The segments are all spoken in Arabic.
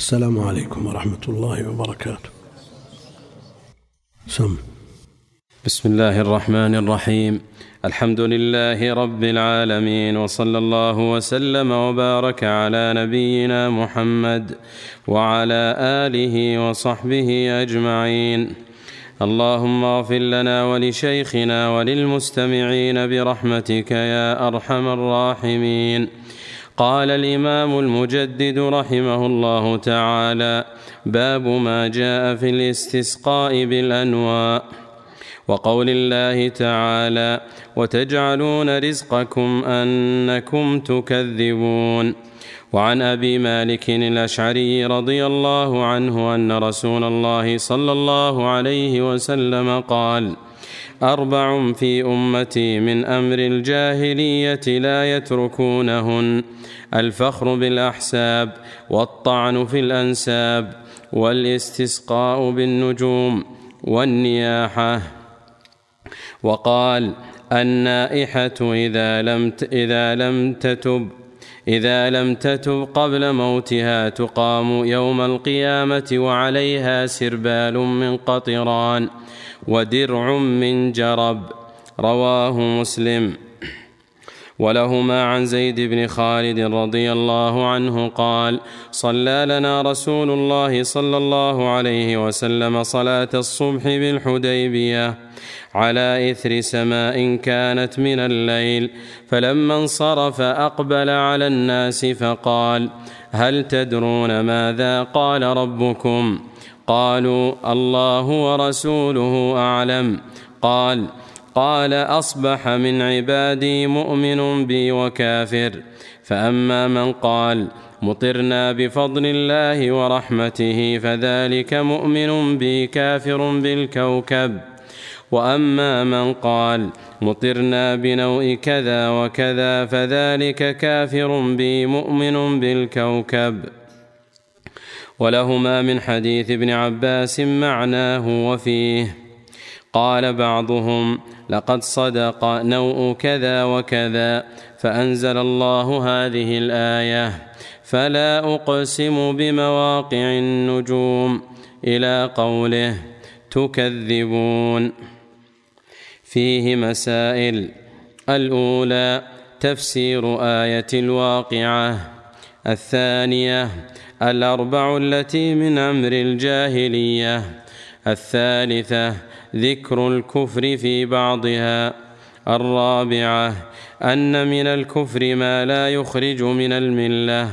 السلام عليكم ورحمة الله وبركاته. سم. بسم الله الرحمن الرحيم. الحمد لله رب العالمين وصلى الله وسلم وبارك على نبينا محمد وعلى آله وصحبه أجمعين. اللهم اغفر لنا ولشيخنا وللمستمعين برحمتك يا أرحم الراحمين. قال الإمام المجدد رحمه الله تعالى باب ما جاء في الاستسقاء بالأنواء. وقول الله تعالى وتجعلون رزقكم أنكم تكذبون. وعن أبي مالك الأشعري رضي الله عنه أن رسول الله صلى الله عليه وسلم قال أربع في أمتي من أمر الجاهلية لا يتركونهن. الفخر بالأحساب والطعن في الأنساب والاستسقاء بالنجوم والنياحة. وقال النائحة إذا لم إذا لم تتب إذا لم تتب قبل موتها تقام يوم القيامة وعليها سربال من قطران. ودرع من جرب. رواه مسلم. ولهما عن زيد بن خالد رضي الله عنه قال صلى لنا رسول الله صلى الله عليه وسلم صلاة الصبح بالحديبية على إثر سماء كانت من الليل. فلما انصرف أقبل على الناس فقال هل تدرون ماذا قال ربكم؟ قالوا الله ورسوله أعلم. قال قال أصبح من عبادي مؤمن بي وكافر. فأما من قال مطرنا بفضل الله ورحمته فذلك مؤمن بي كافر بالكوكب. وأما من قال مطرنا بنوء كذا وكذا فذلك كافر بي مؤمن بالكوكب. ولهما من حديث ابن عباس معناه وفيه. قال بعضهم لقد صدق نوء كذا وكذا فأنزل الله هذه الآية فلا أقسم بمواقع النجوم إلى قوله تكذبون. فيه مسائل. الأولى تفسير آية الواقعة. الثانية الأربع التي من أمر الجاهلية. الثالثة ذكر الكفر في بعضها. الرابعة أن من الكفر ما لا يخرج من الملة.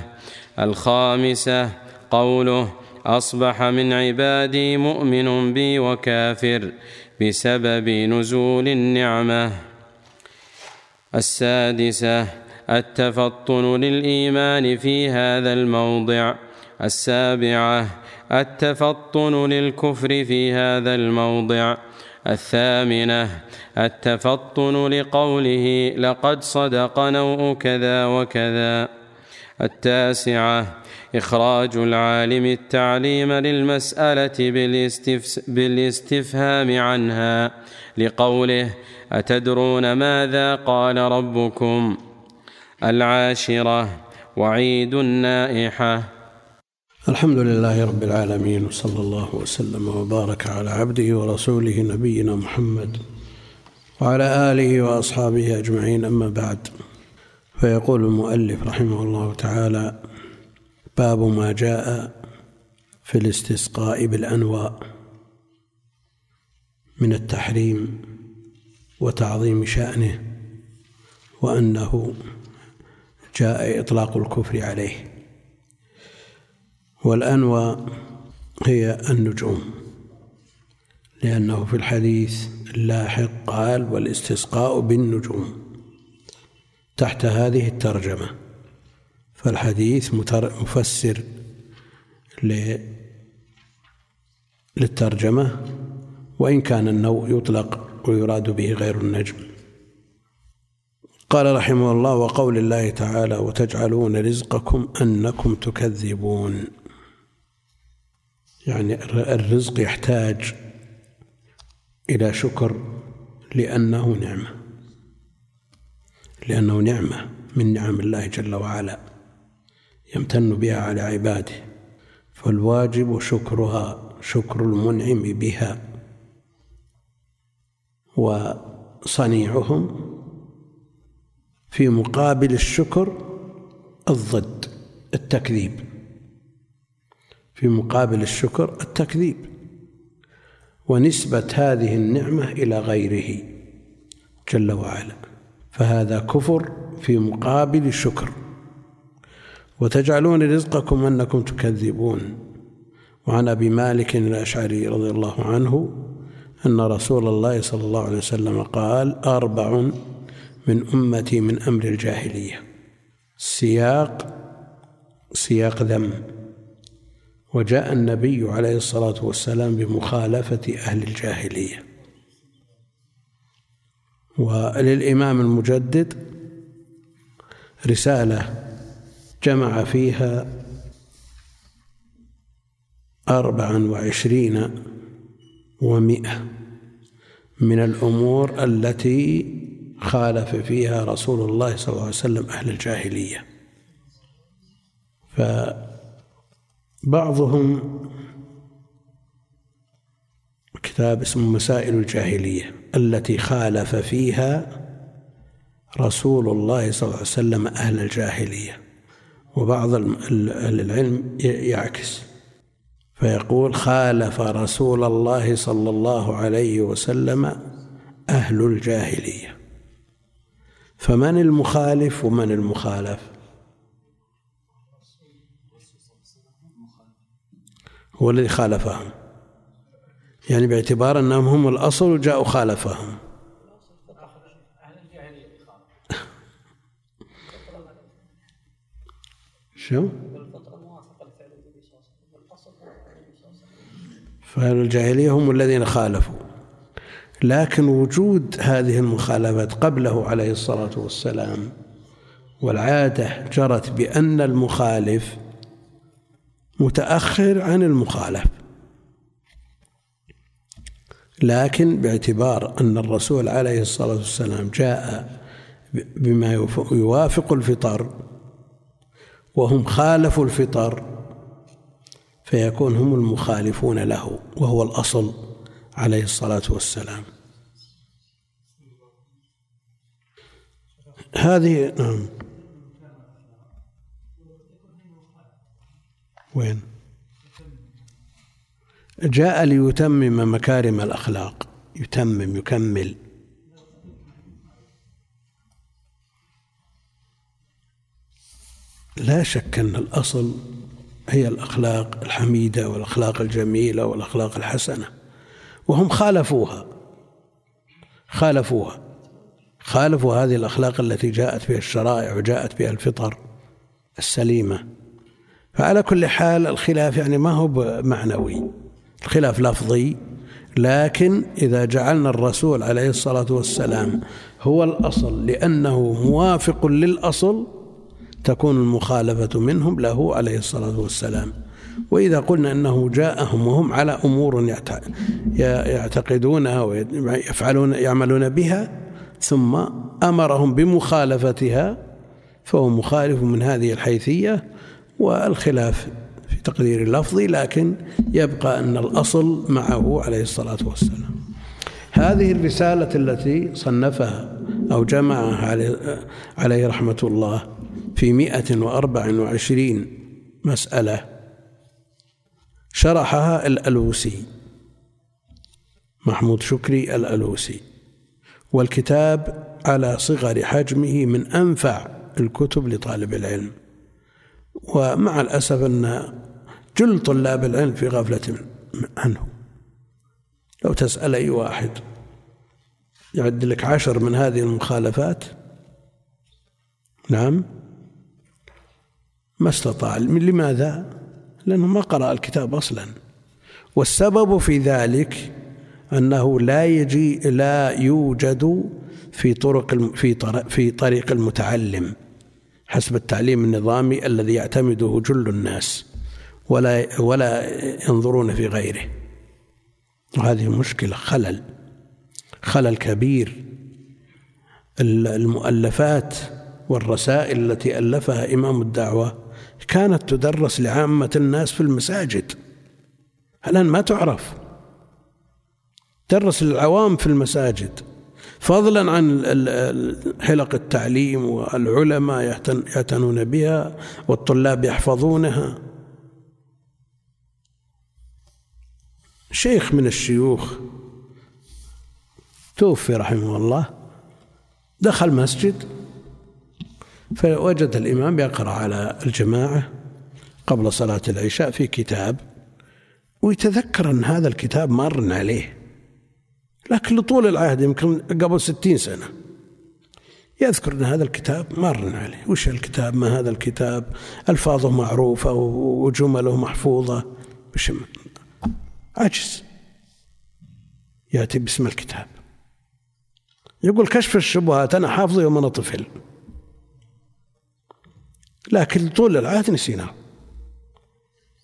الخامسة قوله أصبح من عبادي مؤمن بي وكافر بسبب نزول النعمة. السادسة التفطن للإيمان في هذا الموضع. السابعة التفطن للكفر في هذا الموضع. الثامنة التفطن لقوله لقد صدق نوء كذا وكذا. التاسعة إخراج العالم التعليم للمسألة بالاستفهام عنها. لقوله أتدرون ماذا قال ربكم؟ العاشرة وعيد النائحة. الحمد لله رب العالمين وصلى الله وسلم وبارك على عبده ورسوله نبينا محمد وعلى اله واصحابه اجمعين اما بعد. فيقول المؤلف رحمه الله تعالى باب ما جاء في الاستسقاء بالانواء من التحريم وتعظيم شأنه وأنه جاء اطلاق الكفر عليه والأنوى هي النجوم لأنه في الحديث اللاحق قال والإستسقاء بالنجوم تحت هذه الترجمة. فالحديث مفسر للترجمة وإن كان النوء يطلق ويراد به غير النجم. قال رحمه الله وقول الله تعالى وتجعلون رزقكم أنكم تكذبون يعني الرزق يحتاج إلى شكر لأنه نعمة. لأنه نعمة من نعم الله جل وعلا يمتن بها على عباده. فالواجب شكرها شكر المنعم بها. وصنيعهم في مقابل الشكر الضد التكذيب. في مقابل الشكر التكذيب ونسبة هذه النعمة إلى غيره جل وعلا. فهذا كفر في مقابل الشكر وتجعلون رزقكم أنكم تكذبون. وعن أبي مالك الأشعري رضي الله عنه أن رسول الله صلى الله عليه وسلم قال أربع من أمتي من أمر الجاهلية. سياق سياق ذم. وجاء النبي عليه الصلاة والسلام بمخالفة أهل الجاهلية. وللإمام المجدد رسالة جمع فيها أربعا وعشرين ومئة من الأمور التي خالف فيها رسول الله صلى الله عليه وسلم أهل الجاهلية. فبعضهم كتاب اسمه مسائل الجاهلية التي خالف فيها رسول الله صلى الله عليه وسلم أهل الجاهلية وبعض أهل العلم يعكس. فيقول خالف رسول الله صلى الله عليه وسلم أهل الجاهلية. فمن المخالف ومن المخالف؟ هو الذي خالفهم. يعني باعتبار أنهم هم الأصل وجاءوا خالفهم. شو؟ فأهل الجاهلية هم الذين خالفوا. لكن وجود هذه المخالفات قبله عليه الصلاة والسلام والعادة جرت بأن المخالف متأخر عن المخالف. لكن باعتبار أن الرسول عليه الصلاة والسلام جاء بما يوافق الفطر وهم خالفوا الفطر فيكون هم المخالفون له وهو الأصل عليه الصلاة والسلام. هذه نعم. وين؟ جاء ليتمم مكارم الأخلاق. يتمم يكمل. لا شك أن الأصل هي الأخلاق الحميدة والأخلاق الجميلة والأخلاق الحسنة. وهم خالفوها. خالفوها. خالفوا هذه الأخلاق التي جاءت بها الشرائع وجاءت بها الفطر السليمة. فعلى كل حال الخلاف يعني ما هو معنوي الخلاف لفظي لكن إذا جعلنا الرسول عليه الصلاة والسلام هو الأصل لأنه موافق للأصل تكون المخالفة منهم له عليه الصلاة والسلام. وإذا قلنا أنه جاءهم وهم على أمور يعتقدونها ويفعلون يعملون بها ثم أمرهم بمخالفتها فهو مخالف من هذه الحيثية والخلاف في تقدير اللفظي لكن يبقى أن الأصل معه عليه الصلاة والسلام. هذه الرسالة التي صنفها أو جمعها عليه رحمة الله في مئة وأربع وعشرين مسألة شرحها الألوسي محمود شكري الألوسي. والكتاب على صغر حجمه من أنفع الكتب لطالب العلم. ومع الأسف أن جل طلاب العلم في غفلة عنه. لو تسأل أي واحد يعد لك عشر من هذه المخالفات نعم ما استطاع. لماذا؟ لأنه ما قرأ الكتاب أصلا. والسبب في ذلك أنه لا يجي لا يوجد في طرق في طريق المتعلم. حسب التعليم النظامي الذي يعتمده جل الناس ولا ولا ينظرون في غيره. وهذه مشكلة خلل خلل كبير. المؤلفات والرسائل التي ألفها إمام الدعوة كانت تدرس لعامة الناس في المساجد. الآن ما تعرف. درس للعوام في المساجد. فضلا عن حلق التعليم والعلماء يعتنون بها والطلاب يحفظونها. شيخ من الشيوخ توفي رحمه الله دخل مسجد فوجد الإمام يقرأ على الجماعة قبل صلاة العشاء في كتاب ويتذكر أن هذا الكتاب مر عليه. لكن لطول العهد يمكن قبل ستين سنة. يذكر أن هذا الكتاب مر عليه. وش الكتاب؟ ما هذا الكتاب؟ ألفاظه معروفة وجمله محفوظة. وش عجز يأتي باسم الكتاب. يقول كشف الشبهات أنا حافظه يوم أنا طفل. لكن طول العهد نسيناه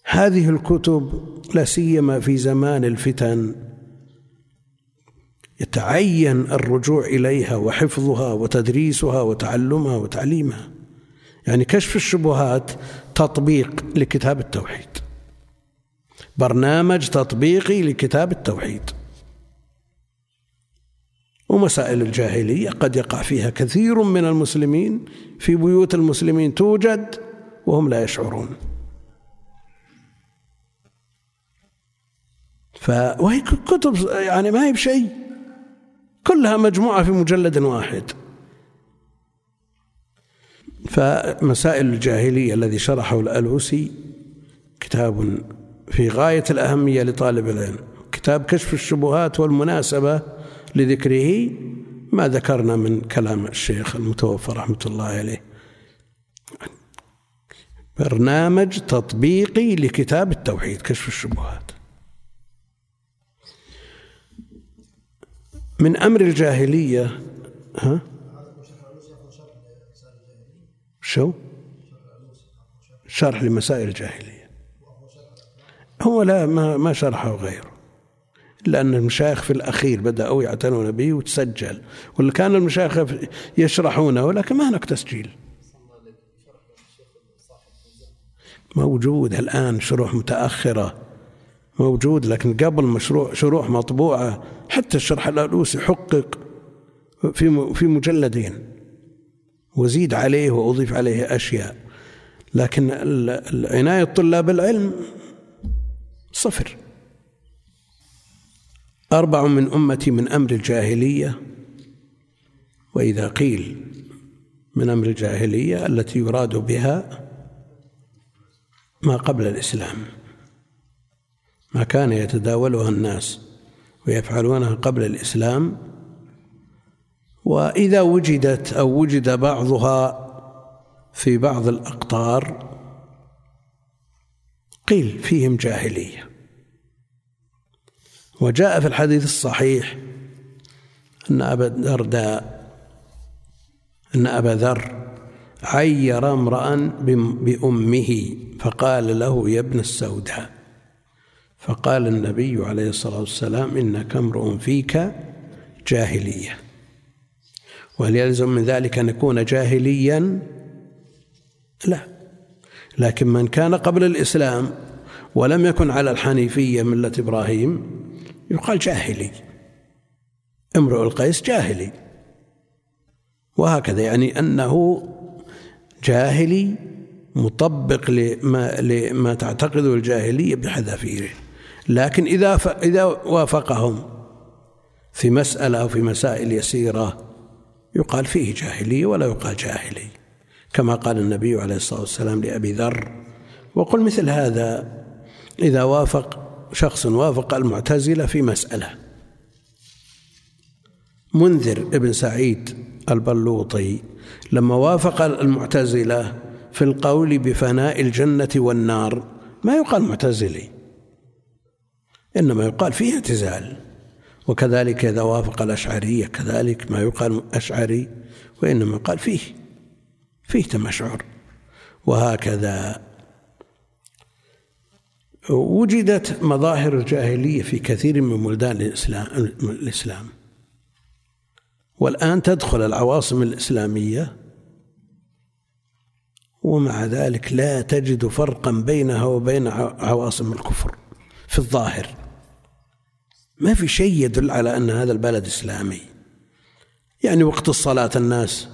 هذه الكتب لا سيما في زمان الفتن. يتعين الرجوع إليها وحفظها وتدريسها وتعلمها وتعليمها. يعني كشف الشبهات تطبيق لكتاب التوحيد. برنامج تطبيقي لكتاب التوحيد. ومسائل الجاهلية قد يقع فيها كثير من المسلمين. في بيوت المسلمين توجد وهم لا يشعرون. ف وهي كتب يعني ما هي بشيء. كلها مجموعة في مجلد واحد. فمسائل الجاهلية الذي شرحه الألوسي كتاب في غاية الأهمية لطالب العلم. كتاب كشف الشبهات والمناسبة لذكره ما ذكرنا من كلام الشيخ المتوفى رحمة الله عليه. برنامج تطبيقي لكتاب التوحيد كشف الشبهات. من أمر الجاهلية ها؟ شو؟ شرح لمسائل الجاهلية. هو لا ما ما شرحه غيره لأن المشايخ في الأخير بدأوا يعتنون به وتسجل ولا كان المشايخ يشرحونه ولكن ما هناك تسجيل. موجود الآن شروح متأخرة. موجود لكن قبل مشروع شروح مطبوعة حتى الشرح الألوسي حقق في في مجلدين. وزيد عليه وأضيف عليه أشياء. لكن عناية طلاب العلم صفر. أربع من أمتي من أمر الجاهلية وإذا قيل من أمر الجاهلية التي يراد بها ما قبل الإسلام. ما كان يتداولها الناس ويفعلونها قبل الإسلام وإذا وجدت أو وجد بعضها في بعض الأقطار قيل فيهم جاهلية. وجاء في الحديث الصحيح أن أبا الدرداء أن أبا ذر عير امرأ بأمه فقال له يا ابن السوداء. فقال النبي عليه الصلاة والسلام إنك امرؤ فيك جاهلية. وهل يلزم من ذلك أن يكون جاهليا؟ لا. لكن من كان قبل الإسلام ولم يكن على الحنيفية ملة إبراهيم يقال جاهلي. امرؤ القيس جاهلي. وهكذا يعني أنه جاهلي مطبق لما, لما تعتقده الجاهلية بحذافيره. لكن إذا إذا وافقهم في مسألة أو في مسائل يسيرة يقال فيه جاهلية ولا يقال جاهلي. كما قال النبي عليه الصلاة والسلام لأبي ذر وقل مثل هذا إذا وافق شخص وافق المعتزلة في مسألة. منذر ابن سعيد البلوطي لما وافق المعتزلة في القول بفناء الجنة والنار ما يقال معتزلي. إنما يقال فيه اعتزال. وكذلك إذا وافق الأشعرية كذلك ما يقال أشعري وإنما يقال فيه فيه تمشعر. وهكذا وجدت مظاهر الجاهلية في كثير من بلدان الإسلام, الإسلام. والآن تدخل العواصم الإسلامية ومع ذلك لا تجد فرقا بينها وبين عواصم الكفر في الظاهر. ما في شيء يدل على أن هذا البلد إسلامي. يعني وقت الصلاة الناس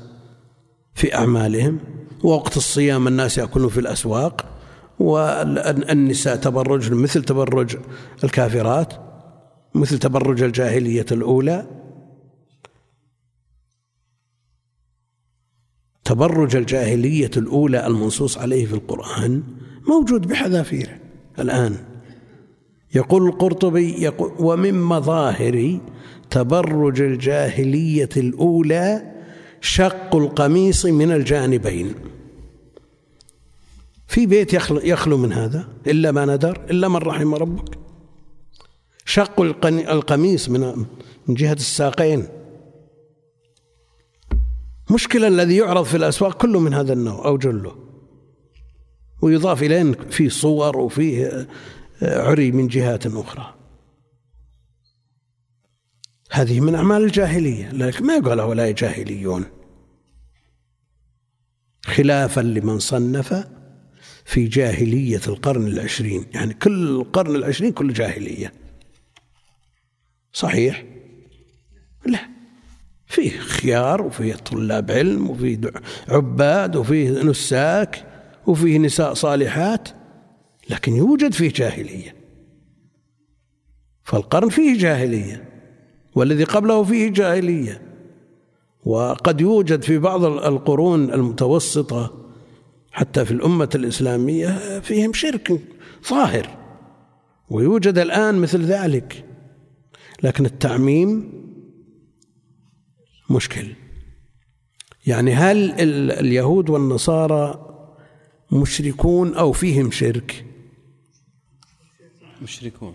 في أعمالهم ووقت الصيام الناس يأكلون في الأسواق والنساء تبرج مثل تبرج الكافرات مثل تبرج الجاهلية الأولى. تبرج الجاهلية الأولى المنصوص عليه في القرآن موجود بحذافيره الآن. يقول القرطبي يقول ومن مظاهر تبرج الجاهلية الأولى شق القميص من الجانبين. في بيت يخلو, يخلو من هذا إلا ما ندر إلا من رحم ربك. شق القميص من من جهة الساقين. مشكلة الذي يعرض في الأسواق كله من هذا النوع أو جله. ويضاف إليه فيه صور وفيه عري من جهات أخرى. هذه من أعمال الجاهلية لكن ما يقول هؤلاء جاهليون. خلافا لمن صنف في جاهلية القرن العشرين يعني كل القرن العشرين كل جاهلية. صحيح؟ لا. فيه خيار وفيه طلاب علم وفيه عباد وفيه نساك وفيه نساء صالحات. لكن يوجد فيه جاهلية. فالقرن فيه جاهلية والذي قبله فيه جاهلية. وقد يوجد في بعض القرون المتوسطة حتى في الأمة الإسلامية فيهم شرك ظاهر. ويوجد الآن مثل ذلك. لكن التعميم مشكل. يعني هل اليهود والنصارى مشركون أو فيهم شرك؟ مشركون.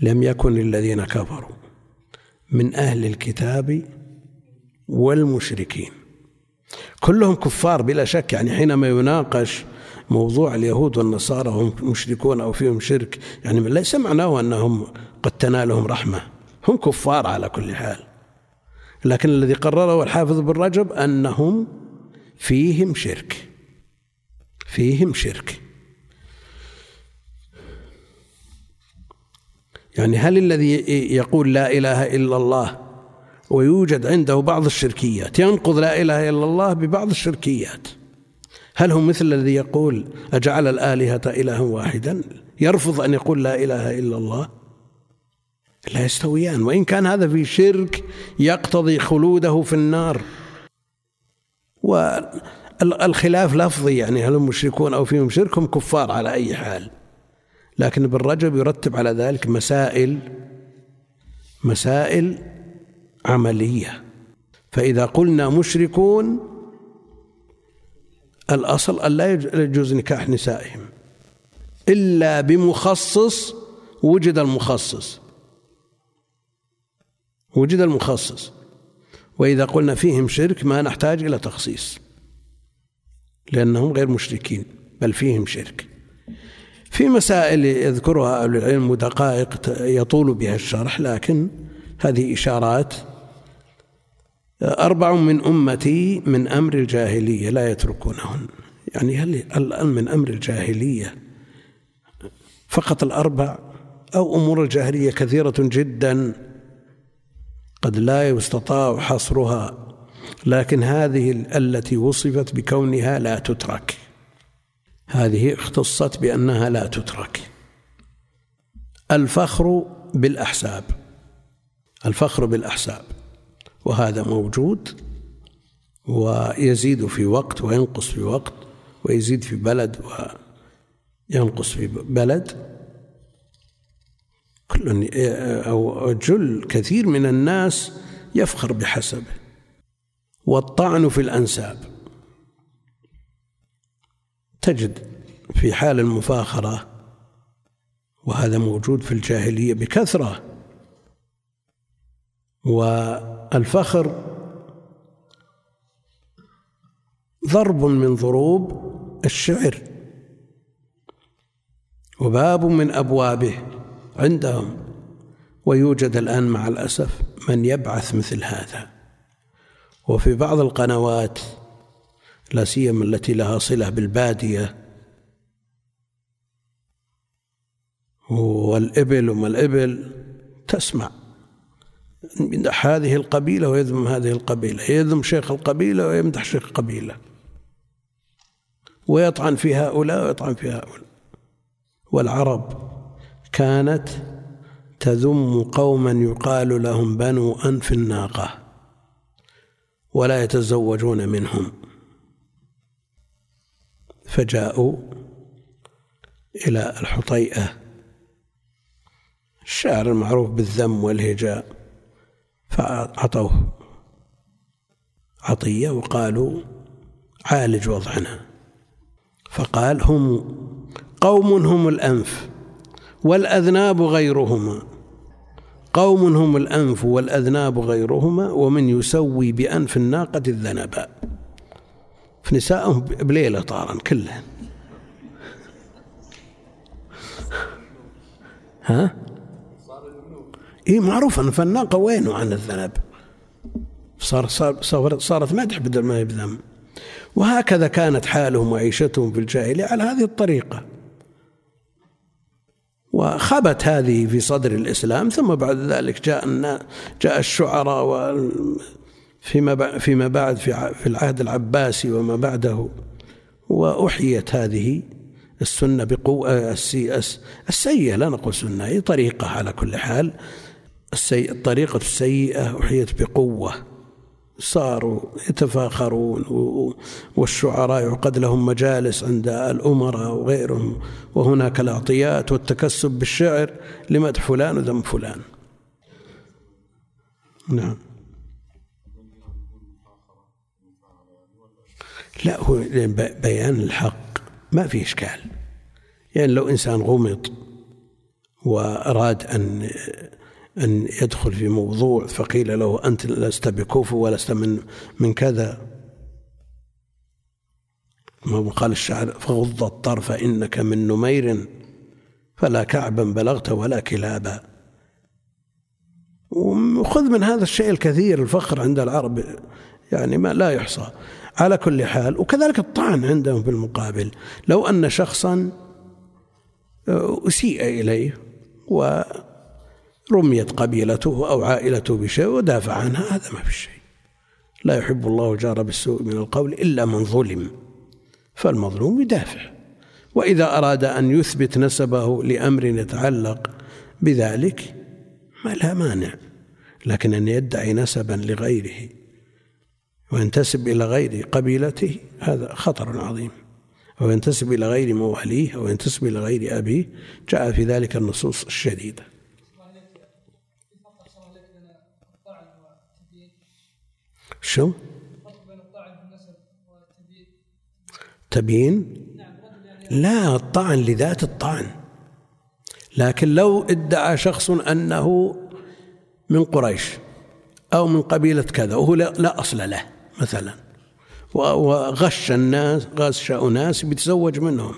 لم يكن الذين كفروا من أهل الكتاب والمشركين. كلهم كفار بلا شك يعني حينما يناقش موضوع اليهود والنصارى هم مشركون أو فيهم شرك يعني ليس معناه أنهم قد تنالهم رحمة. هم كفار على كل حال. لكن الذي قرره الحافظ بن رجب أنهم فيهم شرك. فيهم شرك. يعني هل الذي يقول لا إله إلا الله ويوجد عنده بعض الشركيات ينقض لا إله إلا الله ببعض الشركيات؟ هل هو مثل الذي يقول أجعل الآلهة إلها واحدا؟ يرفض أن يقول لا إله إلا الله؟ لا يستويان وإن كان هذا في شرك يقتضي خلوده في النار. والخلاف لفظي يعني هل هم مشركون أو فيهم شرك؟ هم كفار على أي حال. لكن ابن رجب يرتب على ذلك مسائل مسائل عملية. فإذا قلنا مشركون الأصل أن لا يجوز نكاح نسائهم. إلا بمخصص وجد المخصص. وجد المخصص. وإذا قلنا فيهم شرك ما نحتاج إلى تخصيص لأنهم غير مشركين بل فيهم شرك. في مسائل يذكرها أهل العلم ودقائق يطول بها الشرح لكن هذه إشارات. أربع من أمتي من أمر الجاهلية لا يتركونهن. يعني هل الآن من أمر الجاهلية فقط الأربع؟ أو أمور الجاهلية كثيرة جدا قد لا يستطاع حصرها لكن هذه التي وصفت بكونها لا تترك. هذه اختصت بأنها لا تترك. الفخر بالأحساب. الفخر بالأحساب. وهذا موجود ويزيد في وقت وينقص في وقت ويزيد في بلد وينقص في بلد. كل أو جل كثير من الناس يفخر بحسبه. والطعن في الأنساب. تجد في حال المفاخرة وهذا موجود في الجاهلية بكثرة. والفخر ضرب من ضروب الشعر وباب من أبوابه عندهم. ويوجد الآن مع الأسف من يبعث مثل هذا. وفي بعض القنوات لا سيما التي لها صلة بالبادية. والإبل وما الإبل تسمع. يمدح هذه القبيلة ويذم هذه القبيلة يذم شيخ القبيلة ويمدح شيخ القبيلة. ويطعن في هؤلاء ويطعن في هؤلاء. والعرب كانت تذم قوما يقال لهم بنو أنف الناقة ولا يتزوجون منهم. فجاءوا إلى الحطيئة. الشعر المعروف بالذم والهجاء فأعطوه عطية وقالوا عالج وضعنا. فقال هم قوم هم الأنف والأذناب غيرهما. قوم هم الأنف والأذناب غيرهما ومن يسوي بأنف الناقة الذنبا فنساءهم بليلة طارا كلهن ها؟ اي معروف أن فالناقة وينه عن الذنب. صار صار صارت مدح بدل ما هي وهكذا كانت حالهم وعيشتهم في الجاهلية على هذه الطريقة. وخبت هذه في صدر الإسلام ثم بعد ذلك جاء جاء الشعراء فيما فيما بعد في العهد العباسي وما بعده. وأحيت هذه السنة بقوة السيئة لا نقول سنة هي طريقة على كل حال. الطريقة السيئة أحيت بقوة. صاروا يتفاخرون والشعراء يعقد لهم مجالس عند الأمراء وغيرهم وهناك الأعطيات والتكسب بالشعر لمدح فلان وذم فلان. نعم. لا هو بيان الحق ما في إشكال. يعني لو إنسان غمض وأراد أن أن يدخل في موضوع فقيل له أنت لست بكفو ولست من من كذا. ما قال الشاعر فغض الطرف إنك من نمير فلا كعبا بلغت ولا كلابا. وخذ من هذا الشيء الكثير الفخر عند العرب يعني ما لا يحصى. على كل حال وكذلك الطعن عندهم في المقابل. لو أن شخصا أسيء إليه و رميت قبيلته أو عائلته بشيء ودافع عنها هذا ما في شيء. لا يحب الله الجار بالسوء من القول إلا من ظلم فالمظلوم يدافع. وإذا أراد أن يثبت نسبه لأمر يتعلق بذلك ما لا مانع لكن أن يدعي نسبا لغيره. وينتسب إلى غير قبيلته هذا خطر عظيم. أو ينتسب إلى غير مواليه أو ينتسب إلى غير أبيه جاء في ذلك النصوص الشديدة. شو؟ تبيين؟ لا الطعن لذات الطعن. لكن لو ادعى شخص أنه من قريش أو من قبيلة كذا وهو لا أصل له. مثلا. وغش الناس غش أناس بيتزوج منهم.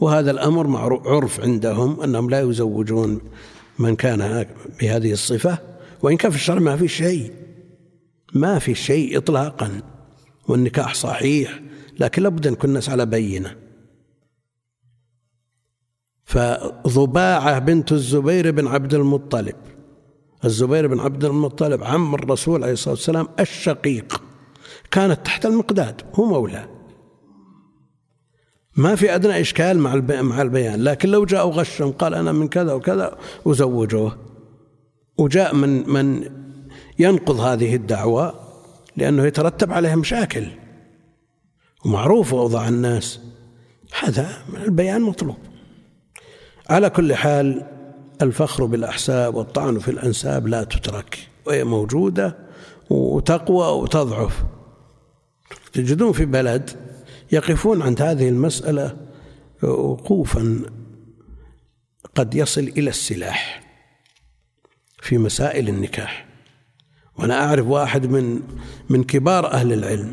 وهذا الأمر معروف عرف عندهم أنهم لا يزوجون من كان بهذه الصفة وإن كان في الشرع ما في شيء. ما في شيء إطلاقا والنكاح صحيح لكن لابد أن يكون الناس على بينة. فضباعة بنت الزبير بن عبد المطلب الزبير بن عبد المطلب عم الرسول عليه الصلاة والسلام الشقيق. كانت تحت المقداد هو مولاه ما في أدنى إشكال مع مع البيان لكن لو جاء غشهم قال أنا من كذا وكذا وزوجوه. وجاء من من ينقض هذه الدعوة لأنه يترتب عليها مشاكل. ومعروف وضع الناس. هذا البيان مطلوب. على كل حال الفخر بالأحساب والطعن في الأنساب لا تترك وهي موجودة وتقوى وتضعف. تجدون في بلد يقفون عند هذه المسألة وقوفا قد يصل إلى السلاح في مسائل النكاح. وأنا أعرف واحد من من كبار أهل العلم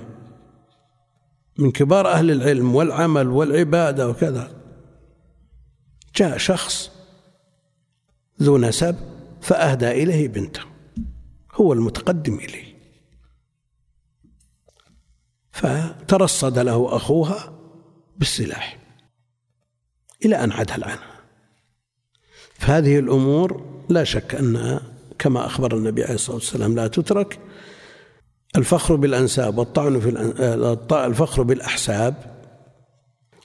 من كبار أهل العلم والعمل والعبادة وكذا جاء شخص ذو نسب فأهدى إليه بنته هو المتقدم إليه. فترصد له أخوها بالسلاح إلى أن عدل عنها فهذه الأمور لا شك أنها كما أخبر النبي عليه الصلاة والسلام لا تترك. الفخر بالأنساب والطعن في الفخر بالأحساب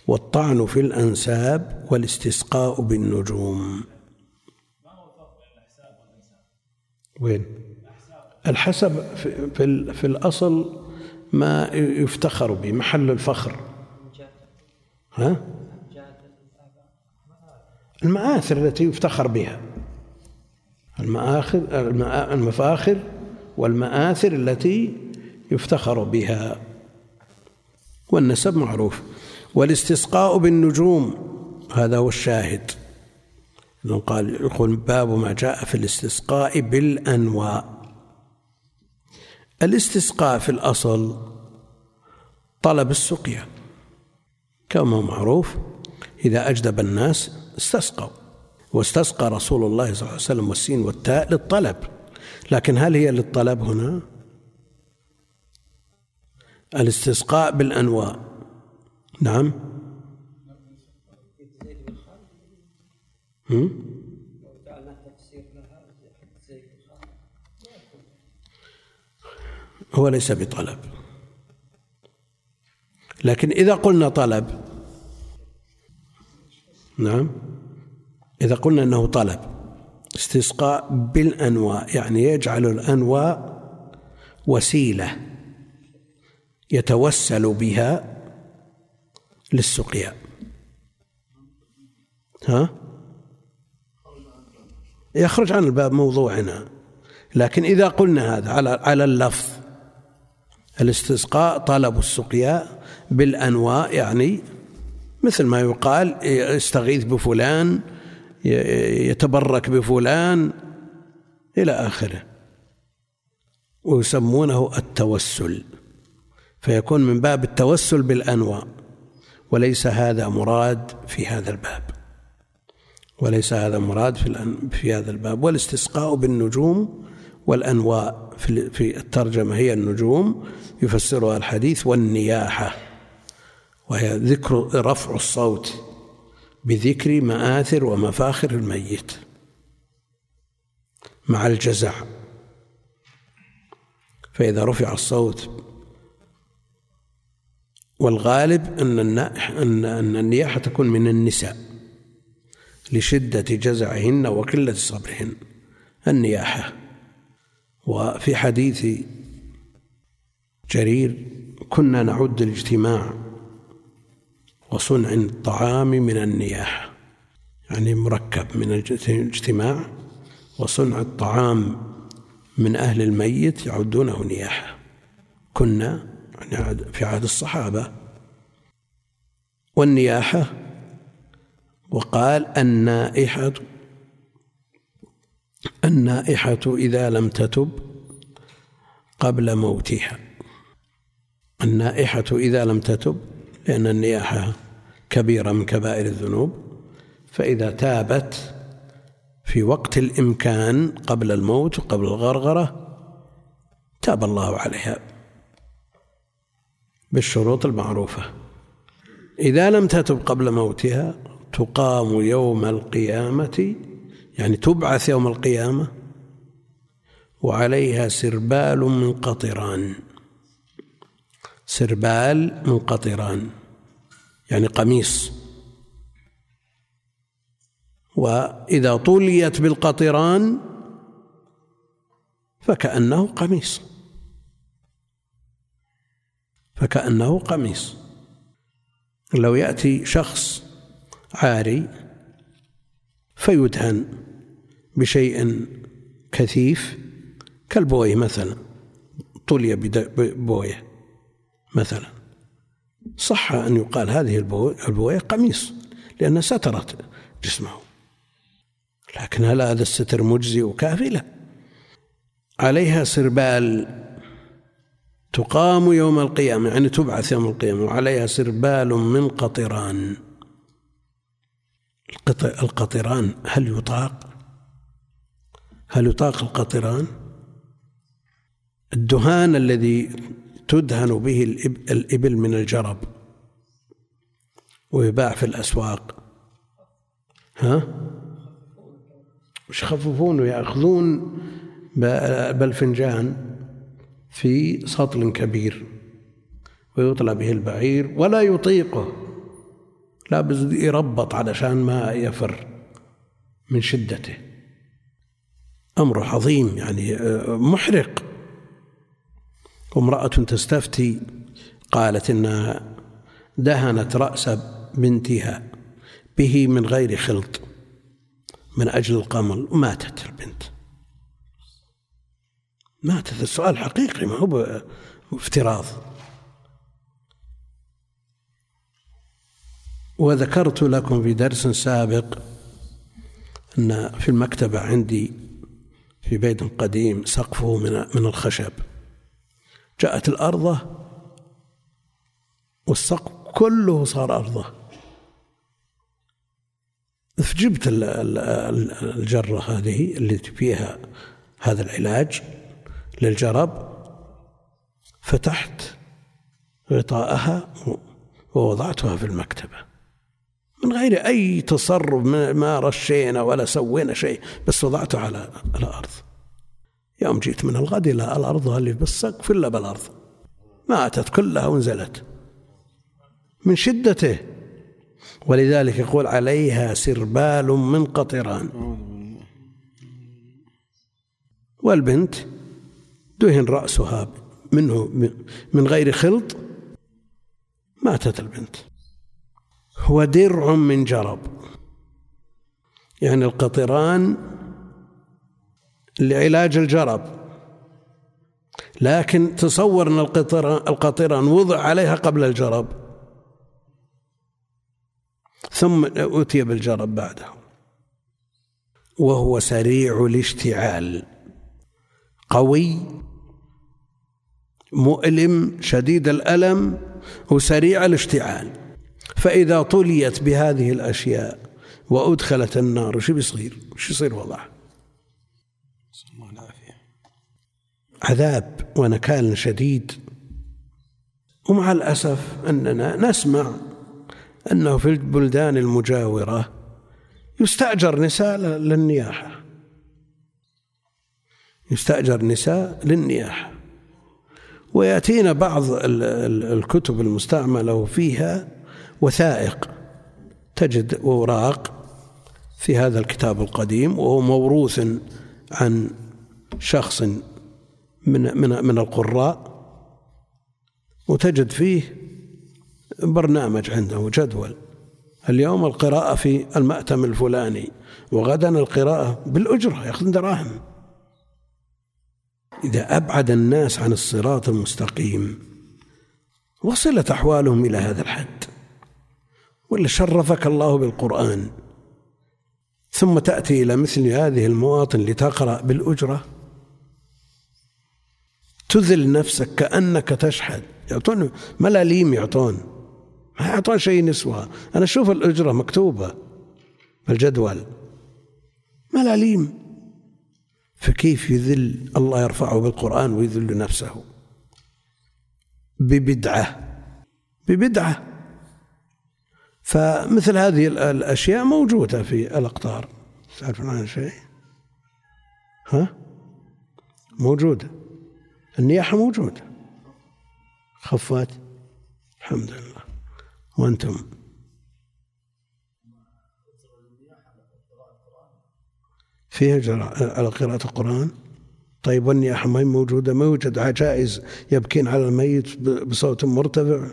والطعن في الأنساب والاستسقاء بالنجوم. وين؟ الحسب في, في, في الأصل ما يفتخر به محل الفخر. ها؟ المآثر التي يفتخر بها. المآخر المفاخر والمآثر التي يفتخر بها. والنسب معروف. والاستسقاء بالنجوم هذا هو الشاهد. قال يقول باب ما جاء في الاستسقاء بالأنواء. الاستسقاء في الأصل طلب السقيا. كما معروف إذا أجدب الناس استسقوا. واستسقى رسول الله صلى الله عليه وسلم والسين والتاء للطلب. لكن هل هي للطلب هنا؟ الاستسقاء بالأنواء نعم. هو ليس بطلب. لكن إذا قلنا طلب نعم إذا قلنا أنه طلب استسقاء بالأنواء يعني يجعل الأنواء وسيلة يتوسل بها للسقيا ها؟ يخرج عن الباب موضوعنا. لكن إذا قلنا هذا على على اللفظ الاستسقاء طلب السقيا بالأنواء يعني مثل ما يقال يستغيث بفلان يتبرك بفلان إلى آخره ويسمونه التوسل فيكون من باب التوسل بالأنواع وليس هذا مراد في هذا الباب وليس هذا مراد في في هذا الباب والاستسقاء بالنجوم والأنواء في الترجمة هي النجوم يفسرها الحديث والنياحة. وهي ذكر رفع الصوت بذكر مآثر ومفاخر الميت مع الجزع. فإذا رفع الصوت والغالب أن أن النياحة تكون من النساء لشدة جزعهن وقلة صبرهن. النياحة. وفي حديث جرير كنا نعد الاجتماع وصنع الطعام من النياحة يعني مركب من الاجتماع وصنع الطعام من أهل الميت يعدونه نياحة. كنا يعني في عهد الصحابة. والنياحة وقال النائحة النائحة إذا لم تتب قبل موتها. النائحة إذا لم تتب لأن النياحة كبيرة من كبائر الذنوب فإذا تابت في وقت الإمكان قبل الموت وقبل الغرغرة تاب الله عليها بالشروط المعروفة. إذا لم تتب قبل موتها تقام يوم القيامة يعني تبعث يوم القيامة وعليها سربال من قطران سربال من قطران يعني قميص. وإذا طليت بالقطران فكأنه قميص. فكأنه قميص. لو يأتي شخص عاري فيدهن بشيء كثيف كالبويه مثلا طلي ببويه مثلا. صح أن يقال هذه البويه قميص لأنها سترت جسمه. لكن هل هذا الستر مجزي وكافي لا عليها سربال تقام يوم القيامة يعني تبعث يوم القيامة وعليها سربال من قطران القطران هل يطاق؟ هل يطاق القطران الدهان الذي تدهن به الإبل من الجرب ويباع في الأسواق. ها؟ مش يخففون ويأخذون بالفنجان في سطل كبير ويطلى به البعير ولا يطيقه. لا بس يربط علشان ما يفر من شدته. أمر عظيم يعني آه، محرق. وامرأة تستفتي قالت إنها دهنت رأس بنتها به من غير خلط من أجل القمل وماتت البنت. ماتت. السؤال حقيقي ما هو افتراض وذكرت لكم في درس سابق أن في المكتبة عندي في بيت قديم سقفه من من الخشب. جاءت الأرضة والسقف كله صار أرضة. فجبت الجرة هذه اللي فيها هذا العلاج للجرب فتحت غطاءها ووضعتها في المكتبة. من غير أي تصرف ما رشينا ولا سوينا شيء بس وضعته على الأرض. يوم جيت من الغد إلى الأرض اللي بالسقف إلا بالأرض. ماتت كلها ونزلت من شدته. ولذلك يقول عليها سربال من قطران. والبنت دهن رأسها منه من غير خلط. ماتت البنت. هو درع من جرب. يعني القطران لعلاج الجرب. لكن تصور أن القطران وضع عليها قبل الجرب. ثم أتي بالجرب بعده. وهو سريع الاشتعال. قوي مؤلم شديد الألم وسريع الاشتعال. فإذا طليت بهذه الأشياء وأدخلت النار شو بيصير؟ شو يصير وضعه؟ عذاب ونكال شديد ومع الأسف أننا نسمع أنه في البلدان المجاورة يستأجر نساء للنياحة يستأجر نساء للنياحة ويأتينا بعض الكتب المستعملة وفيها وثائق. تجد أوراق في هذا الكتاب القديم وهو موروث عن شخص من من من القراء وتجد فيه برنامج عنده جدول. اليوم القراءة في المأتم الفلاني وغدا القراءة بالأجرة يأخذ دراهم. إذا أبعد الناس عن الصراط المستقيم وصلت أحوالهم إلى هذا الحد. ولا شرفك الله بالقرآن. ثم تأتي إلى مثل هذه المواطن لتقرأ بالأجرة. تذل نفسك كأنك تشحذ. يعطون ملاليم يعطون. ما يعطون شيء نسوة أنا أشوف الأجرة مكتوبة بالجدول ملاليم. فكيف يذل الله يرفعه بالقرآن ويذل نفسه؟ ببدعة. ببدعة. فمثل هذه الأشياء موجودة في الأقطار. تعرفون عنها شيء؟ ها؟ موجودة النياحة موجودة خفات. الحمد لله. وأنتم؟ فيها على قراءة القرآن؟ طيب والنياحة ما هي موجودة؟ ما يوجد عجائز يبكين على الميت بصوت مرتفع؟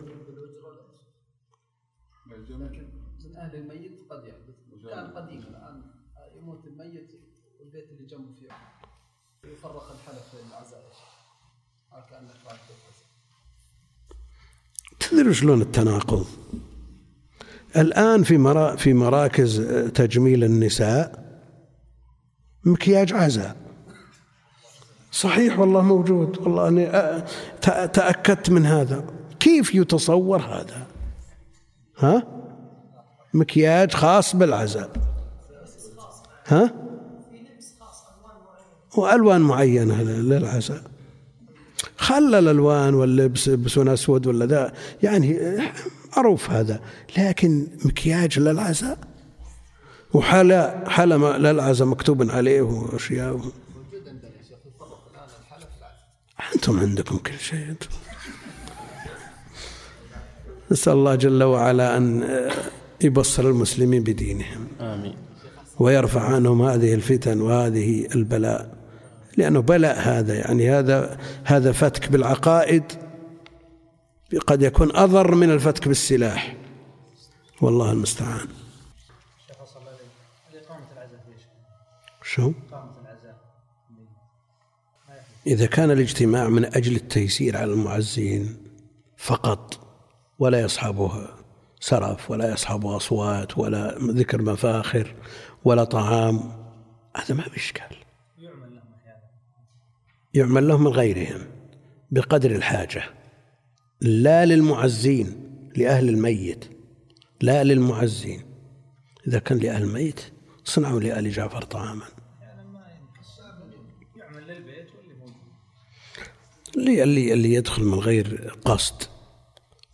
تدري شلون التناقض؟ الآن في مرا في مراكز تجميل النساء مكياج عزاء. صحيح والله موجود. والله أني تأكدت من هذا. كيف يتصور هذا؟ ها؟ مكياج خاص بالعزاء. ها؟ وألوان معينة للعزاء. خلى الألوان واللبس يلبسون أسود ولا ذا. يعني معروف هذا. لكن مكياج للعزاء. وحلا حلا للعزاء مكتوب عليه وأشياء. أنتم عندكم كل شيء أنتم. نسأل الله جل وعلا أن يبصر المسلمين بدينهم. آمين. ويرفع عنهم هذه الفتن وهذه البلاء. لأنه بلاء هذا يعني هذا هذا فتك بالعقائد قد يكون أضر من الفتك بالسلاح. والله المستعان. شو؟ إذا كان الاجتماع من أجل التيسير على المعزين فقط ولا يصحبها سرف ولا يصحبه أصوات ولا ذكر مفاخر ولا طعام هذا ما بإشكال يعمل لهم من غيرهم بقدر الحاجة لا للمعزين لأهل الميت لا للمعزين. إذا كان لأهل الميت صنعوا لآل جعفر طعاما. اللي اللي اللي يدخل من غير قصد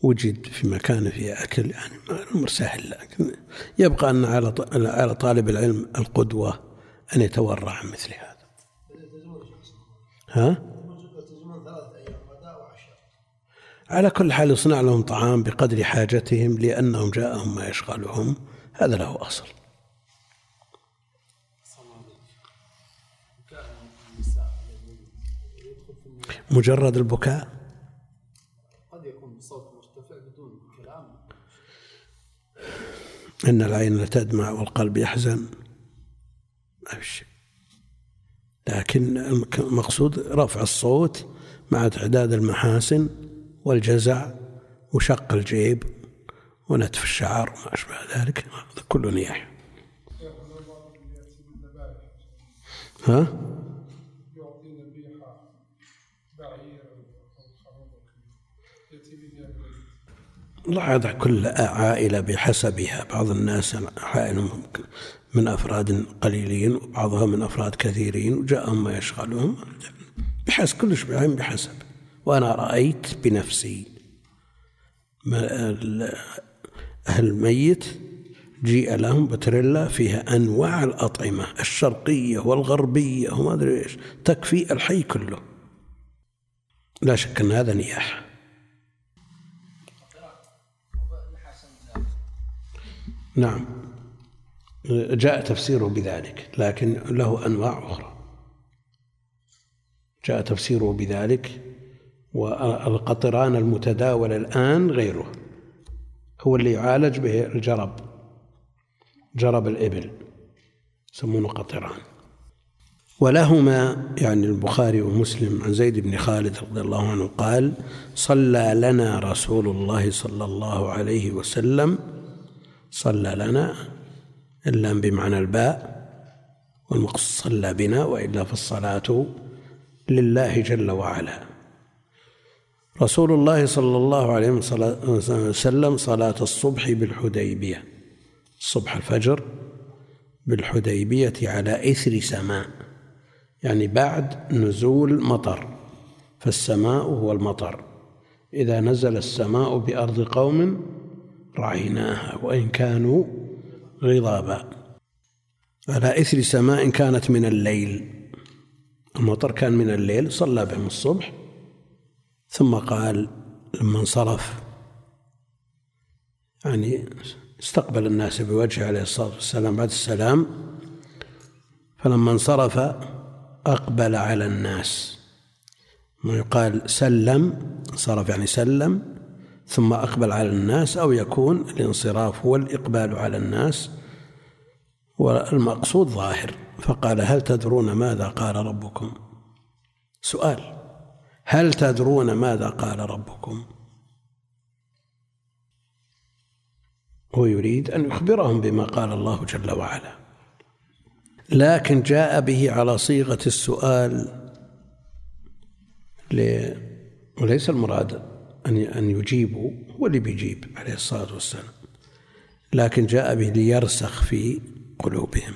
وجد في مكان فيه أكل يعني الأمر سهل لكن يبقى أن على على طالب العلم القدوة أن يتورع عن مثل هذا ها؟ على كل حال يصنع لهم طعام بقدر حاجتهم لأنهم جاءهم ما يشغلهم. هذا له أصل. مجرد البكاء؟ قد يكون بصوت مرتفع بدون كلام إن العين لتدمع والقلب يحزن. ما في شيء لكن المقصود رفع الصوت مع تعداد المحاسن والجزع وشق الجيب ونتف الشعر وما أشبه ذلك. كله نياح. ها؟ لا يضع كل عائلة بحسبها. بعض الناس عائلة من أفراد قليلين وبعضها من أفراد كثيرين وجاءهم ما يشغلهم. بحسب كل شيء بحسب. وأنا رأيت بنفسي أهل الميت جيء لهم بتريلا فيها أنواع الأطعمة الشرقية والغربية وما أدري إيش تكفي الحي كله. لا شك أن هذا نياح نعم. جاء تفسيره بذلك لكن له أنواع أخرى. جاء تفسيره بذلك والقطران المتداول الآن غيره. هو اللي يعالج به الجرب جرب الإبل يسمونه قطران. ولهما يعني البخاري ومسلم عن زيد بن خالد رضي الله عنه قال صلى لنا رسول الله صلى الله عليه وسلم صلى لنا اللام بمعنى الباء والمقصود صلى بنا وإلا فالصلاة لله جل وعلا. رسول الله صلى الله عليه وسلم صلاة الصبح بالحديبية الصبح الفجر بالحديبية على إثر سماء يعني بعد نزول مطر فالسماء هو المطر. إذا نزل السماء بأرض قوم رعيناها وإن كانوا غضابا. على إثر سماء كانت من الليل. المطر كان من الليل صلى بهم الصبح. ثم قال لما انصرف يعني استقبل الناس بوجهه عليه الصلاة والسلام بعد السلام. فلما انصرف أقبل على الناس. ما يقال سلم انصرف يعني سلم. ثم أقبل على الناس أو يكون الانصراف هو الإقبال على الناس والمقصود ظاهر. فقال هل تدرون ماذا قال ربكم؟ سؤال هل تدرون ماذا قال ربكم؟ هو يريد أن يخبرهم بما قال الله جل وعلا. لكن جاء به على صيغة السؤال وليس المراد أن أن يجيبوا هو اللي بيجيب عليه الصلاة والسلام. لكن جاء به ليرسخ في قلوبهم.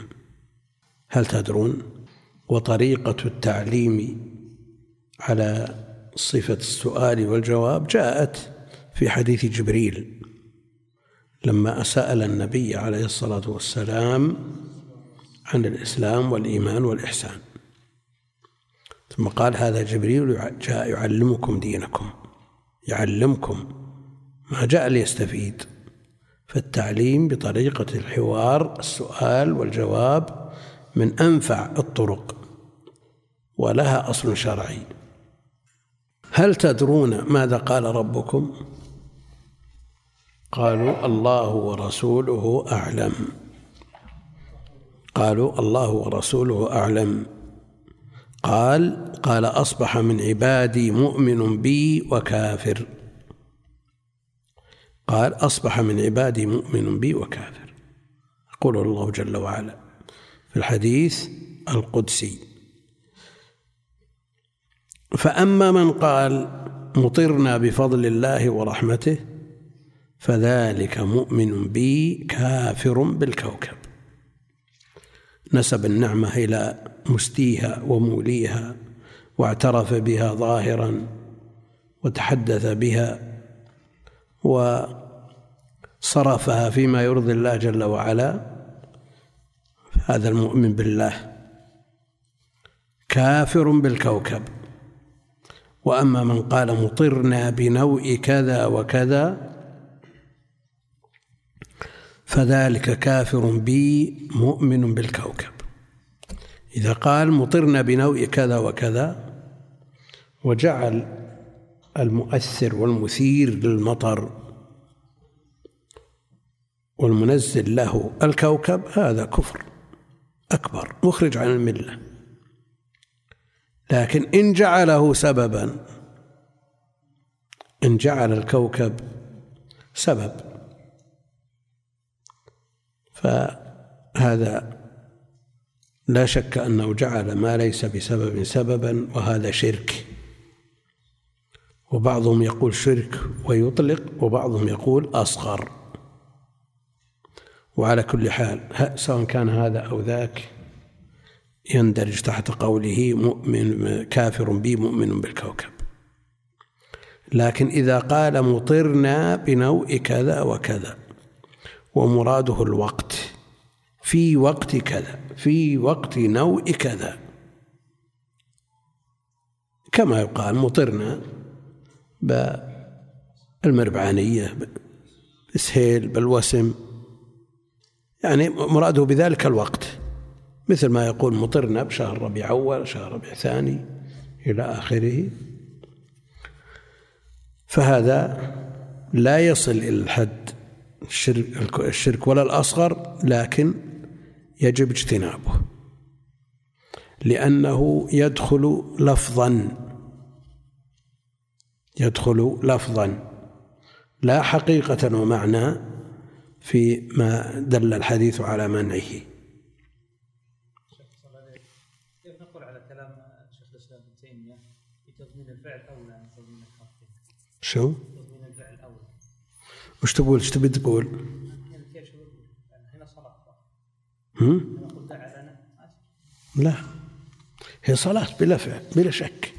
هل تدرون وطريقة التعليم على صفة السؤال والجواب جاءت في حديث جبريل لما سأل النبي عليه الصلاة والسلام عن الإسلام والإيمان والإحسان. ثم قال هذا جبريل جاء يعلمكم دينكم. يعلمكم ما جاء ليستفيد. فالتعليم بطريقة الحوار السؤال والجواب من أنفع الطرق ولها أصل شرعي. هل تدرون ماذا قال ربكم؟ قالوا الله ورسوله أعلم. قالوا الله ورسوله أعلم. قال قال أصبح من عبادي مؤمن بي وكافر. قال أصبح من عبادي مؤمن بي وكافر. يقول الله جل وعلا في الحديث القدسي. فأما من قال مطرنا بفضل الله ورحمته فذلك مؤمن بي كافر بالكوكب. نسب النعمة إلى مستيها وموليها واعترف بها ظاهرا وتحدث بها وصرفها فيما يرضي الله جل وعلا هذا المؤمن بالله كافر بالكوكب. وأما من قال مطرنا بنوء كذا وكذا فذلك كافر بي مؤمن بالكوكب. إذا قال مطرنا بنوء كذا وكذا وجعل المؤثر والمثير للمطر والمنزل له. الكوكب هذا كفر أكبر مخرج عن الملة. لكن إن جعله سببا إن جعل الكوكب سبب. فهذا لا شك أنه جعل ما ليس بسبب سببا وهذا شرك. وبعضهم يقول شرك ويطلق وبعضهم يقول أصغر. وعلى كل حال سواء كان هذا أو ذاك يندرج تحت قوله مؤمن كافر بي مؤمن بالكوكب. لكن إذا قال مطرنا بنوء كذا وكذا ومراده الوقت في وقت كذا في وقت نوء كذا. كما يقال مطرنا بالمربعانية بالسهيل بالوسم. يعني مراده بذلك الوقت. مثل ما يقول مطرنا بشهر ربيع أول شهر ربيع ثاني إلى آخره. فهذا لا يصل إلى الحد الشرك, الشرك ولا الأصغر لكن يجب اجتنابه لأنه يدخل لفظا يدخل لفظا لا حقيقة ومعنى في ما دل الحديث على منعه كيف نقول على كلام شيخ الإسلام ابن تيمية في تضمين الفعل أولى عن تضمين الحرف شو؟ تضمين الفعل أولى وش تقول؟ إيش تبي تقول؟ يعني كيف شو بقول؟ يعني هنا صلاه هم؟ أنا قلت دعا لنا لا. هي صلاة بلا فعل بلا شك.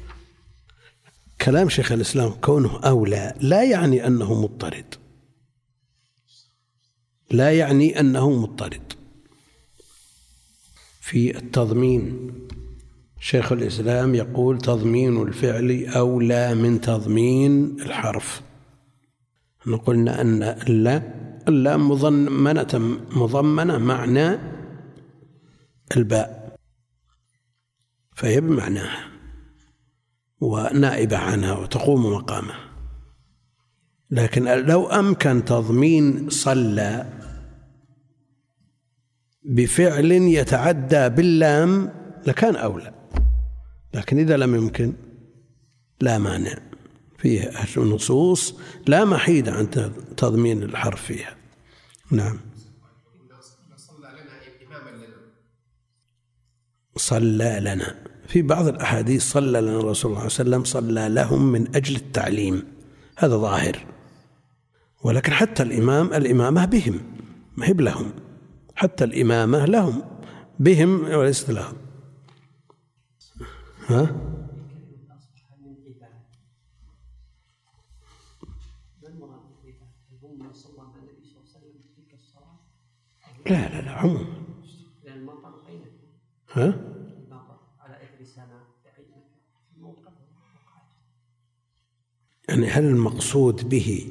كلام شيخ الإسلام كونه أولى لا يعني أنه مضطرد. لا يعني أنه مضطرد. في التضمين شيخ الإسلام يقول تضمين الفعل أولى من تضمين الحرف. قلنا أن اللا اللام مضمنة مضمنة معنى الباء فهي بمعناها ونائبة عنها وتقوم مقامها. لكن لو أمكن تضمين صلى بفعل يتعدى باللام لكان أولى لكن إذا لم يمكن لا مانع. فيه نصوص لا محيد عن تضمين الحرف فيها. نعم. صلى لنا. في بعض الأحاديث صلى لنا الرسول صلى الله عليه وسلم صلى لهم من أجل التعليم. هذا ظاهر. ولكن حتى الإمام الإمامة بهم ما هي لهم حتى الإمامة لهم بهم وليست لهم. ها؟ لا لا لا عموما. ها؟ يعني هل المقصود به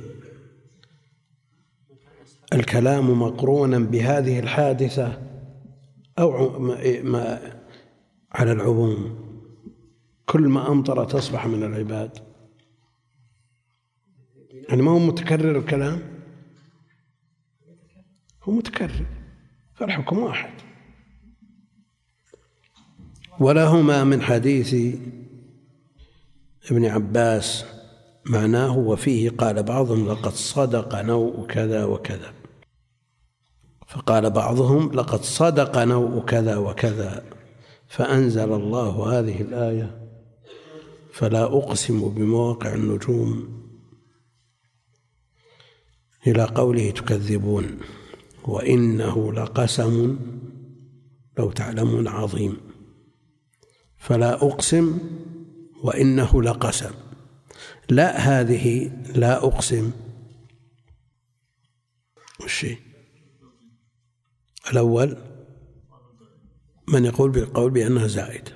الكلام مقرونا بهذه الحادثة أو ما- ما على العموم؟ كل ما أمطر تصبح من العباد. يعني ما هو متكرر الكلام؟ هو متكرر فالحكم واحد. ولهما من حديث ابن عباس معناه وفيه قال بعضهم لقد صدق نوء كذا وكذا. فقال بعضهم لقد صدق نوء كذا وكذا. فأنزل الله هذه الآية فلا أقسم بمواقع النجوم إلى قوله تكذبون. وإنه لقسم لو تعلمون عظيم. فلا أقسم وإنه لقسم. لا هذه لا أقسم. هي؟ الأول من يقول بالقول بأنها زائدة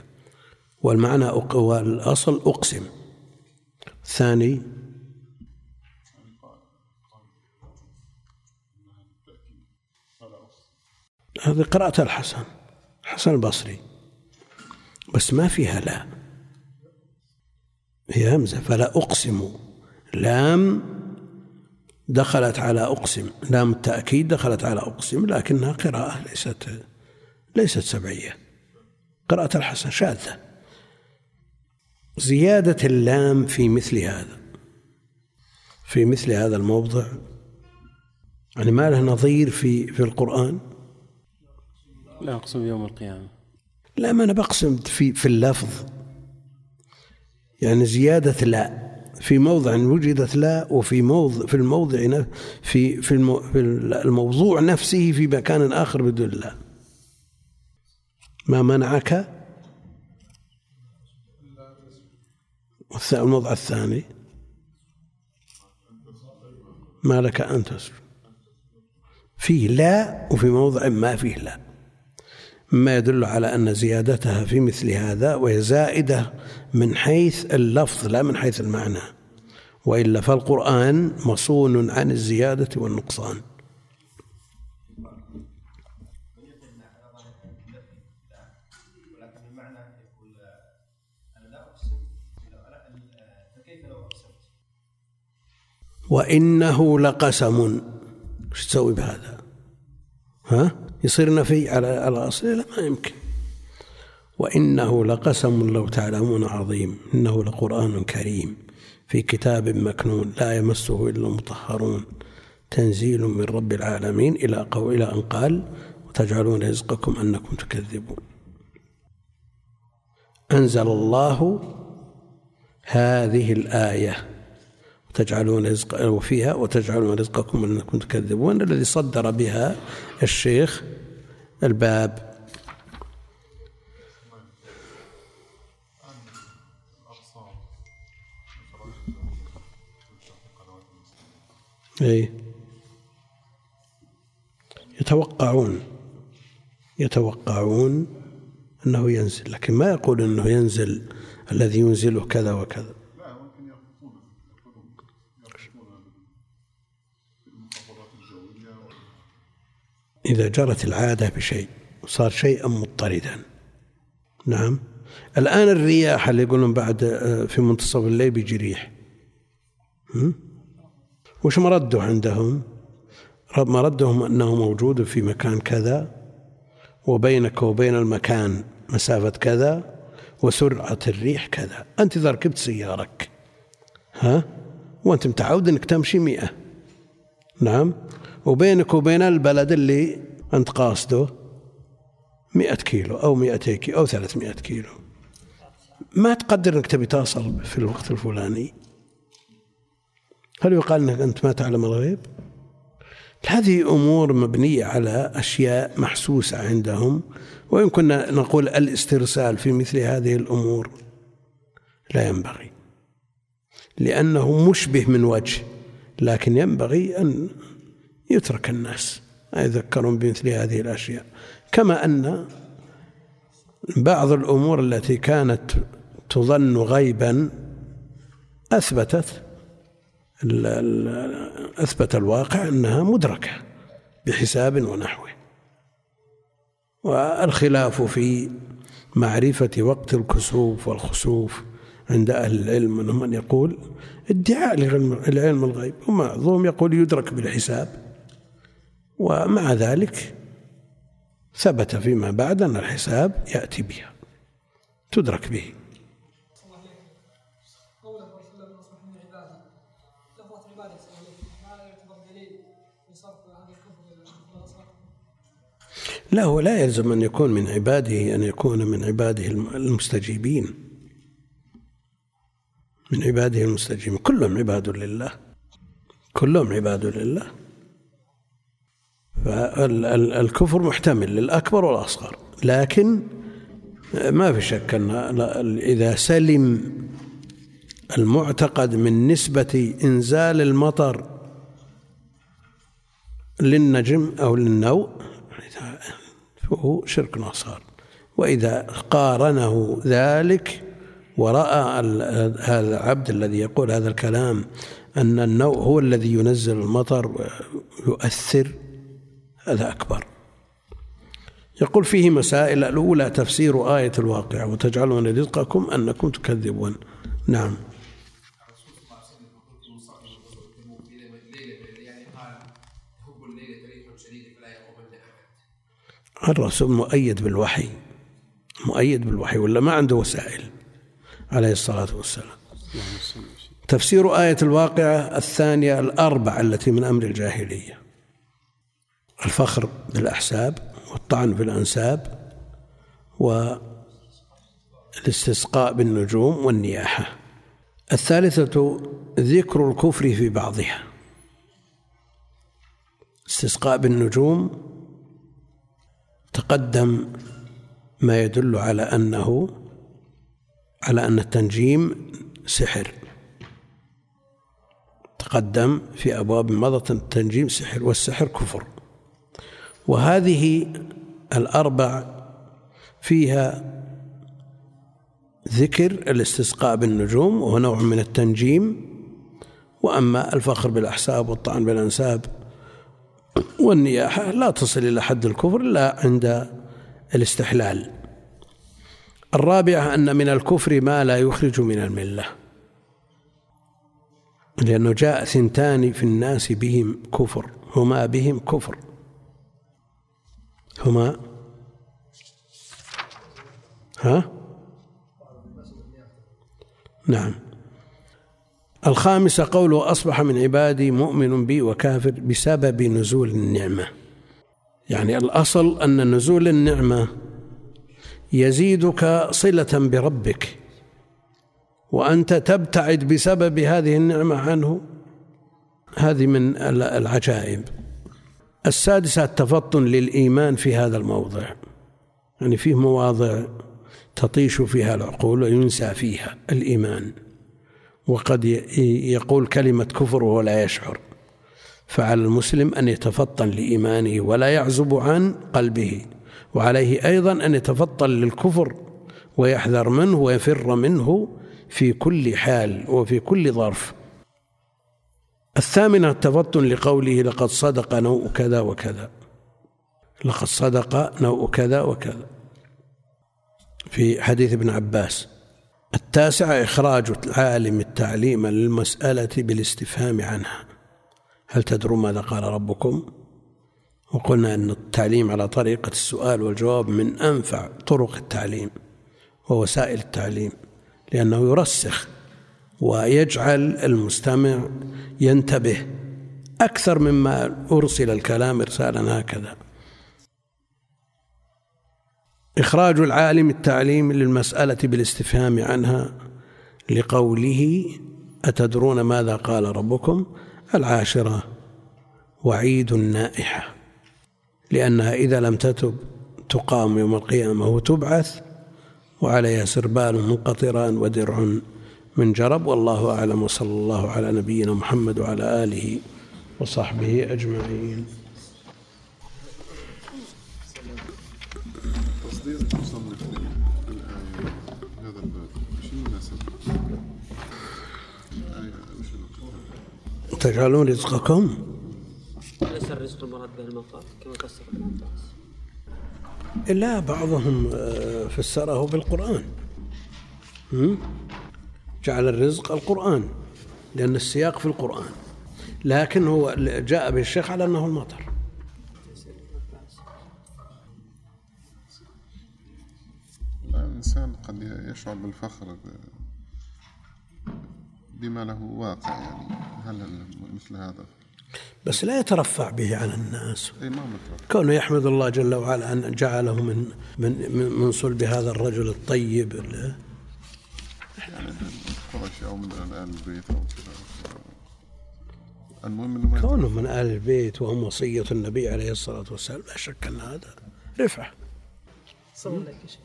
والمعنى والأصل أقسم. الثاني هذه قراءة الحسن الحسن البصري. بس ما فيها لا. هي همزة فلا أقسم. لام دخلت على أقسم. لام التأكيد دخلت على أقسم لكنها قراءة ليست ليست سبعية. قراءة الحسن شاذة. زيادة اللام في مثل هذا. في مثل هذا الموضع. يعني ما له نظير في في القرآن؟ لا أقسم بيوم القيامة. لا ما أنا بقسم في في اللفظ. يعني زيادة لا. في موضع وجدت لا وفي موضع في الموضع في في المو في الموضوع نفسه في مكان آخر بدون لا. ما منعك؟ الموضع الثاني. ما لك أن تسجد فيه لا وفي موضع ما فيه لا. مما يدل على أن زيادتها في مثل هذا وهي زائدة من حيث اللفظ لا من حيث المعنى وإلا فالقرآن مصون عن الزيادة والنقصان وإنه لقسم إيش تسوي بهذا؟ ها؟ يصير نفي على على لا ما يمكن. وإنه لقسم لو تعلمون عظيم إنه لقرآن كريم في كتاب مكنون لا يمسه إلا المطهرون. تنزيل من رب العالمين إلى قول إلى أن قال وتجعلون رزقكم أنكم تكذبون. أنزل الله هذه الآية وتجعلون رزق وفيها وتجعلون رزقكم أنكم تكذبون. الذي صدر بها الشيخ الباب. أي يتوقعون يتوقعون أنه ينزل لكن ما يقول أنه ينزل الذي ينزله كذا وكذا. إذا جرت العادة بشيء وصار شيئا مضطردا. نعم. الآن الرياح اللي يقولون بعد آه، في منتصف الليل بيجي ريح؟ وش مرده عندهم؟ رد- مردهم أنه موجود في مكان كذا وبينك وبين المكان مسافة كذا وسرعة الريح كذا. أنت إذا ركبت سيارك ها؟ وأنت متعود أنك تمشي مئة. نعم. وبينك وبين البلد اللي أنت قاصده مئة كيلو أو مئتي كيلو أو ثلاثمائة كيلو. ما تقدر أنك تبي تصل في الوقت الفلاني. هل يقال أنك أنت ما تعلم الغيب؟ هذه أمور مبنية على أشياء محسوسة عندهم وإن كنا نقول الاسترسال في مثل هذه الأمور لا ينبغي لأنه مشبه من وجه لكن ينبغي أن يترك الناس ما يذكرون بمثل هذه الأشياء. كما أن بعض الأمور التي كانت تظن غيبا أثبتت أثبت الواقع أنها مدركة بحساب ونحوه. والخلاف في معرفة وقت الكسوف والخسوف عند أهل العلم منهم من يقول ادعاء لعلم الغيب. ومعظم يقول يدرك بالحساب. ومع ذلك ثبت فيما بعد أن الحساب يأتي بها. تدرك به. لا هو لا يلزم أن يكون من عباده أن يكون من عباده المستجيبين. من عباده المستجيبين. كلهم عباد لله. كلهم عباد لله. فالكفر محتمل للأكبر والأصغر لكن ما في شك أن إذا سلم المعتقد من نسبة إنزال المطر للنجم أو للنوء فهو شرك أصغر وإذا قارنه ذلك ورأى هذا العبد الذي يقول هذا الكلام أن النوء هو الذي ينزل المطر ويؤثر هذا أكبر يقول فيه مسائل الأولى تفسير آية الواقعة وتجعلون رزقكم أنكم تكذبون. نعم. الرسول مؤيد بالوحي مؤيد بالوحي ولا ما عنده وسائل؟ عليه الصلاة والسلام. تفسير آية الواقعة الثانية الأربع التي من أمر الجاهلية. الفخر بالأحساب والطعن في الأنساب والاستسقاء بالنجوم والنياحة. الثالثة ذكر الكفر في بعضها. استسقاء بالنجوم تقدم ما يدل على أنه على أن التنجيم سحر. تقدم في أبواب مضت التنجيم سحر والسحر كفر. وهذه الأربع فيها ذكر الاستسقاء بالنجوم وهو نوع من التنجيم وأما الفخر بالأحساب والطعن بالأنساب والنياحة لا تصل إلى حد الكفر إلا عند الاستحلال. الرابعة أن من الكفر ما لا يخرج من الملة لأنه جاء ثنتان في الناس بهم كفر هما بهم كفر. هما؟ ها؟ نعم. الخامسة قوله أصبح من عبادي مؤمن بي وكافر بسبب نزول النعمة. يعني الأصل أن نزول النعمة يزيدك صلة بربك وأنت تبتعد بسبب هذه النعمة عنه. هذه من العجائب. السادسة التفطن للإيمان في هذا الموضع. يعني فيه مواضع تطيش فيها العقول وينسى فيها الإيمان. وقد يقول كلمة كفر وهو لا يشعر. فعلى المسلم أن يتفطن لإيمانه ولا يعزب عن قلبه. وعليه أيضا أن يتفطن للكفر ويحذر منه ويفر منه في كل حال وفي كل ظرف. الثامنة التفطن لقوله لقد صدق نوء كذا وكذا. لقد صدق نوء كذا وكذا. في حديث ابن عباس التاسعة إخراج العالم التعليم للمسألة بالاستفهام عنها. هل تدرون ماذا قال ربكم؟ وقلنا أن التعليم على طريقة السؤال والجواب من أنفع طرق التعليم ووسائل التعليم لأنه يرسخ ويجعل المستمع ينتبه أكثر مما أرسل الكلام إرسالا هكذا. إخراج العالم التعليم للمسألة بالاستفهام عنها لقوله أتدرون ماذا قال ربكم العاشرة وعيد النائحة لأنها إذا لم تتب تقام يوم القيامة وتبعث وعليها سربال من قطران ودرع من جرب والله أعلم وصلى الله على نبينا محمد وعلى آله وصحبه أجمعين. تصدير المصنف للآية هذا الباب مش المناسب تجعلون رزقكم؟ أليس الرزق المراد به المقال كما فسر لا بعضهم آه، فسره بالقرآن. جعل الرزق القرآن لأن السياق في القرآن. لكن هو جاء به الشيخ على أنه المطر. الإنسان قد يشعر بالفخر بما له واقع يعني هل مثل هذا؟ بس لا يترفع به على الناس. كونه يحمد الله جل وعلا أن جعله من من من صلب هذا الرجل الطيب ال- يعني من آل البيت أو كذا المهم. كونه من آل البيت وهم وصية النبي عليه الصلاة والسلام لا شك أن هذا رفعة. صلى الله شيخ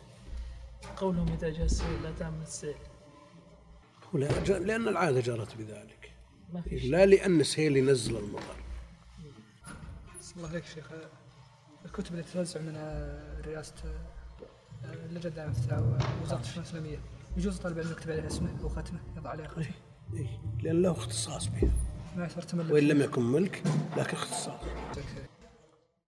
قولهم إذا جاء السيل لا تعمل السيل لأن العادة جرت بذلك. ما في شيء. لا لأن السيل ينزل المطر. صلى الله عليك شيخ. الكتب اللي توزع من آه، رئاسة آه، في وزارة الشؤون الإسلامية. يجوز طالب العلم يكتب عليها اسمه أو ختمه يضع عليها ختمه إيه، لأن له اختصاص بها. ما يعتبر تملك. وإن لم يكن ملك لكن اختصاص.